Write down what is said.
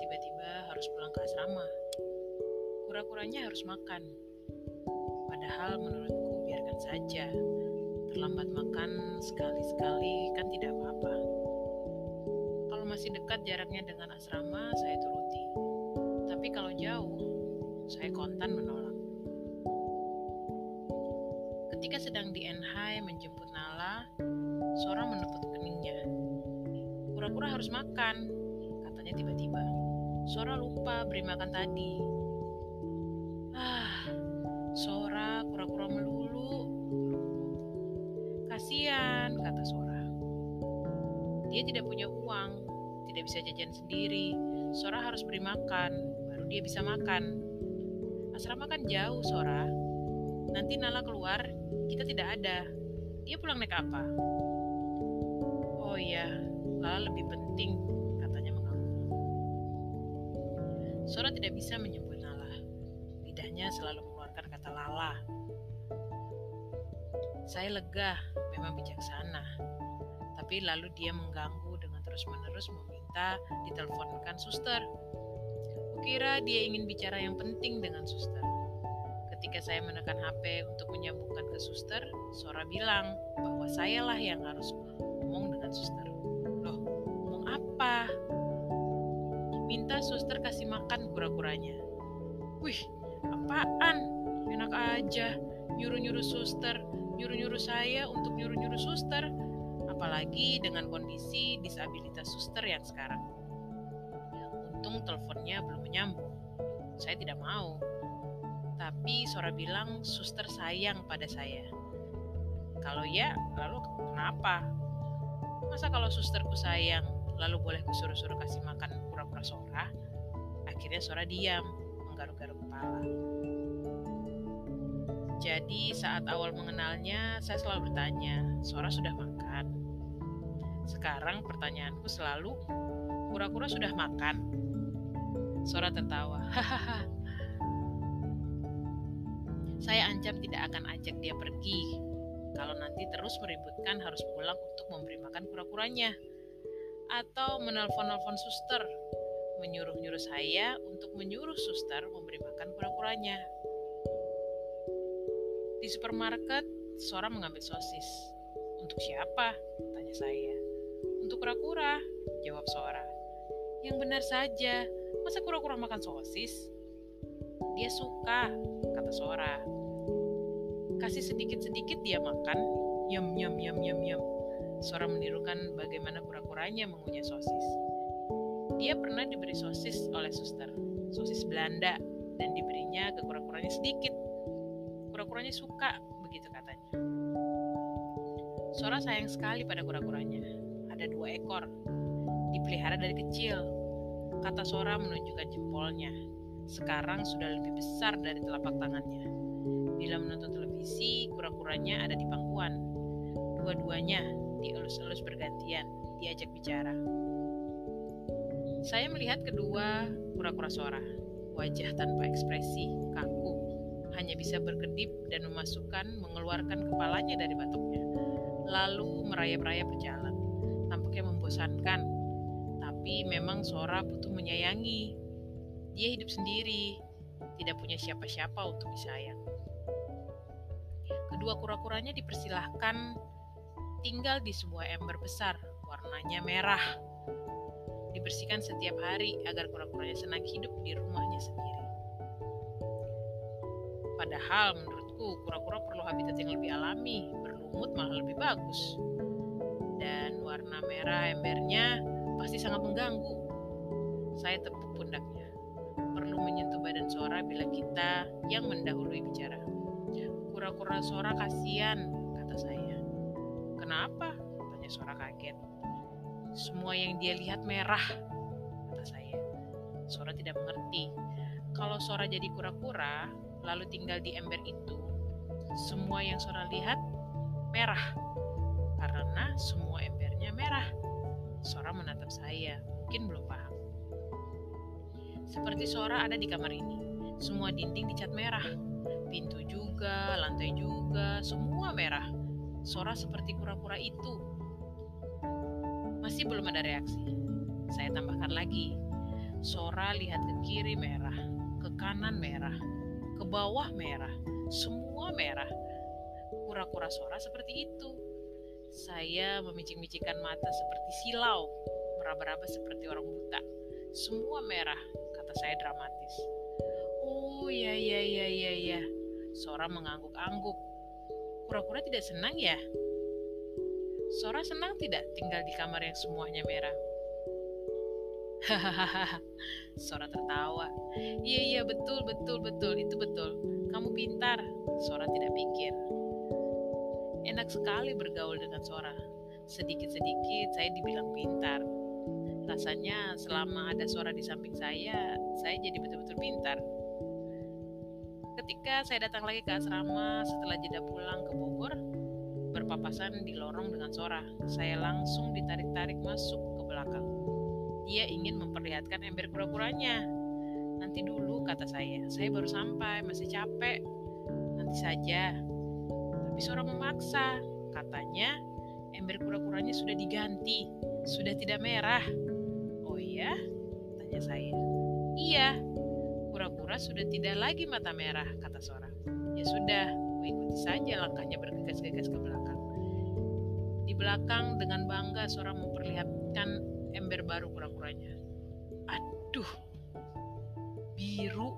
tiba-tiba harus pulang ke asrama. Kura-kuranya harus makan. Padahal menurutku biarkan saja. Terlambat makan sekali-sekali kan tidak apa-apa. Kalau masih dekat jaraknya dengan asrama, saya turuti. Tapi kalau jauh, saya kontan menolak. Ketika sedang di Enhai menjemput Nala, Sora menepuk keningnya. Kura-kura harus makan, katanya tiba-tiba. Sora lupa beri makan tadi. Ah, Sora kura-kura melulu. Kasian, kata Sora. Dia tidak punya uang, tidak bisa jajan sendiri. Sora harus beri makan, baru dia bisa makan. Asrama kan jauh, Sora. Nanti Nala keluar, kita tidak ada. Dia pulang naik apa? Oh iya, Lala lebih penting, Sora tidak bisa menyebut Nala. Lidahnya selalu mengeluarkan kata Lala. Saya lega, memang bijaksana. Tapi lalu dia mengganggu dengan terus-menerus meminta diteleponkan suster. Kukira dia ingin bicara yang penting dengan suster. Ketika saya menekan HP untuk menyambungkan ke suster, Sora bilang bahwa sayalah yang harus ngomong dengan suster. Loh, ngomong apa? Minta suster kasih makan kura-kuranya. Wih, apaan? Enak aja, nyuruh-nyuruh suster, nyuruh-nyuruh saya untuk nyuruh-nyuruh suster. Apalagi dengan kondisi disabilitas suster yang sekarang. Untung teleponnya belum menyambung. Saya tidak mau. Tapi Sora bilang suster sayang pada saya. Kalau ya, lalu kenapa? Masa kalau susterku sayang, lalu boleh kusuruh-suruh kasih makan? Akhirnya Sora diam, menggaruk-garuk kepala. Jadi saat awal mengenalnya, saya selalu bertanya, Sora sudah makan? Sekarang pertanyaanku selalu, kura-kura sudah makan? Sora tertawa, hahaha. Saya ancam tidak akan ajak dia pergi. Kalau nanti terus meributkan harus pulang untuk memberi makan kura-kuranya. Atau menelpon-nelpon suster, menyuruh-nyuruh saya untuk menyuruh suster memberi makan kura-kuranya. Di supermarket, Sora mengambil sosis. Untuk siapa? Tanya saya. Untuk kura-kura, jawab Sora. Yang benar saja, masa kura-kura makan sosis? Dia suka, kata Sora. Kasih sedikit-sedikit dia makan, yum yum yum yum yum. Sora menirukan bagaimana kura-kuranya mengunyah sosis. Dia pernah diberi sosis oleh suster, sosis Belanda, dan diberinya ke kura-kuranya sedikit kura-kuranya suka, begitu katanya. Sora sayang sekali pada kura-kuranya. Ada dua ekor, dipelihara dari kecil. Kata Sora menunjukkan jempolnya. Sekarang sudah lebih besar dari telapak tangannya. Bila menonton televisi, kura-kuranya ada di pangkuan. Dua-duanya dielus-elus bergantian, diajak bicara. Saya melihat kedua kura-kura Sora. Wajah tanpa ekspresi, kaku, hanya bisa berkedip dan memasukkan mengeluarkan kepalanya dari batoknya. Lalu merayap-rayap berjalan. Tampaknya membosankan. Tapi memang Sora butuh menyayangi. Dia hidup sendiri, tidak punya siapa-siapa untuk disayang. Kedua kura-kuranya dipersilahkan tinggal di sebuah ember besar, warnanya merah. Dibersihkan setiap hari agar kura-kuranya senang hidup di rumahnya sendiri. Padahal menurutku kura-kura perlu habitat yang lebih alami, berlumut malah lebih bagus. Dan warna merah embernya pasti sangat mengganggu. Saya tepuk pundaknya. Perlu menyentuh badan Sora bila kita yang mendahului bicara. Kura-kura Sora kasihan, kata saya. Kenapa? Tanya Sora kaget. Semua yang dia lihat merah, kata saya. Sora tidak mengerti. Kalau Sora jadi kura-kura, lalu tinggal di ember itu, semua yang Sora lihat merah. Karena semua embernya merah. Sora menatap saya, mungkin belum paham. Seperti Sora ada di kamar ini. Semua dinding dicat merah. Pintu juga, lantai juga, semua merah. Sora seperti kura-kura itu. Masih belum ada reaksi. Saya tambahkan lagi. Sora lihat ke kiri merah, ke kanan merah, ke bawah merah, semua merah. Kura-kura Sora seperti itu. Saya memicik-micikkan mata seperti silau, meraba-raba seperti orang buta. Semua merah, kata saya dramatis. Oh ya ya ya ya ya. Sora mengangguk-angguk. Kura-kura tidak senang ya? Sora senang tidak tinggal di kamar yang semuanya merah? Hahaha, Sora tertawa. Iya iya betul betul betul itu betul. Kamu pintar. Sora tidak pikir. Enak sekali bergaul dengan Sora. Sedikit-sedikit saya dibilang pintar. Rasanya selama ada Sora di samping saya, saya jadi betul-betul pintar. Ketika saya datang lagi ke asrama setelah jeda pulang ke Bogor, berpapasan di lorong dengan Sora. Saya langsung ditarik-tarik masuk ke belakang. Dia ingin memperlihatkan ember kura-kuranya. Nanti dulu, kata saya. Saya baru sampai, masih capek. Nanti saja. Tapi Sora memaksa. Katanya, ember kura-kuranya sudah diganti. Sudah tidak merah. Oh iya? Tanya saya. Iya, kura-kura sudah tidak lagi mata merah, kata Sora. Ya sudah, ikuti saja langkahnya bergegas-gegas ke belakang. Di belakang dengan bangga seorang memperlihatkan ember baru kura-kuranya. Aduh, biru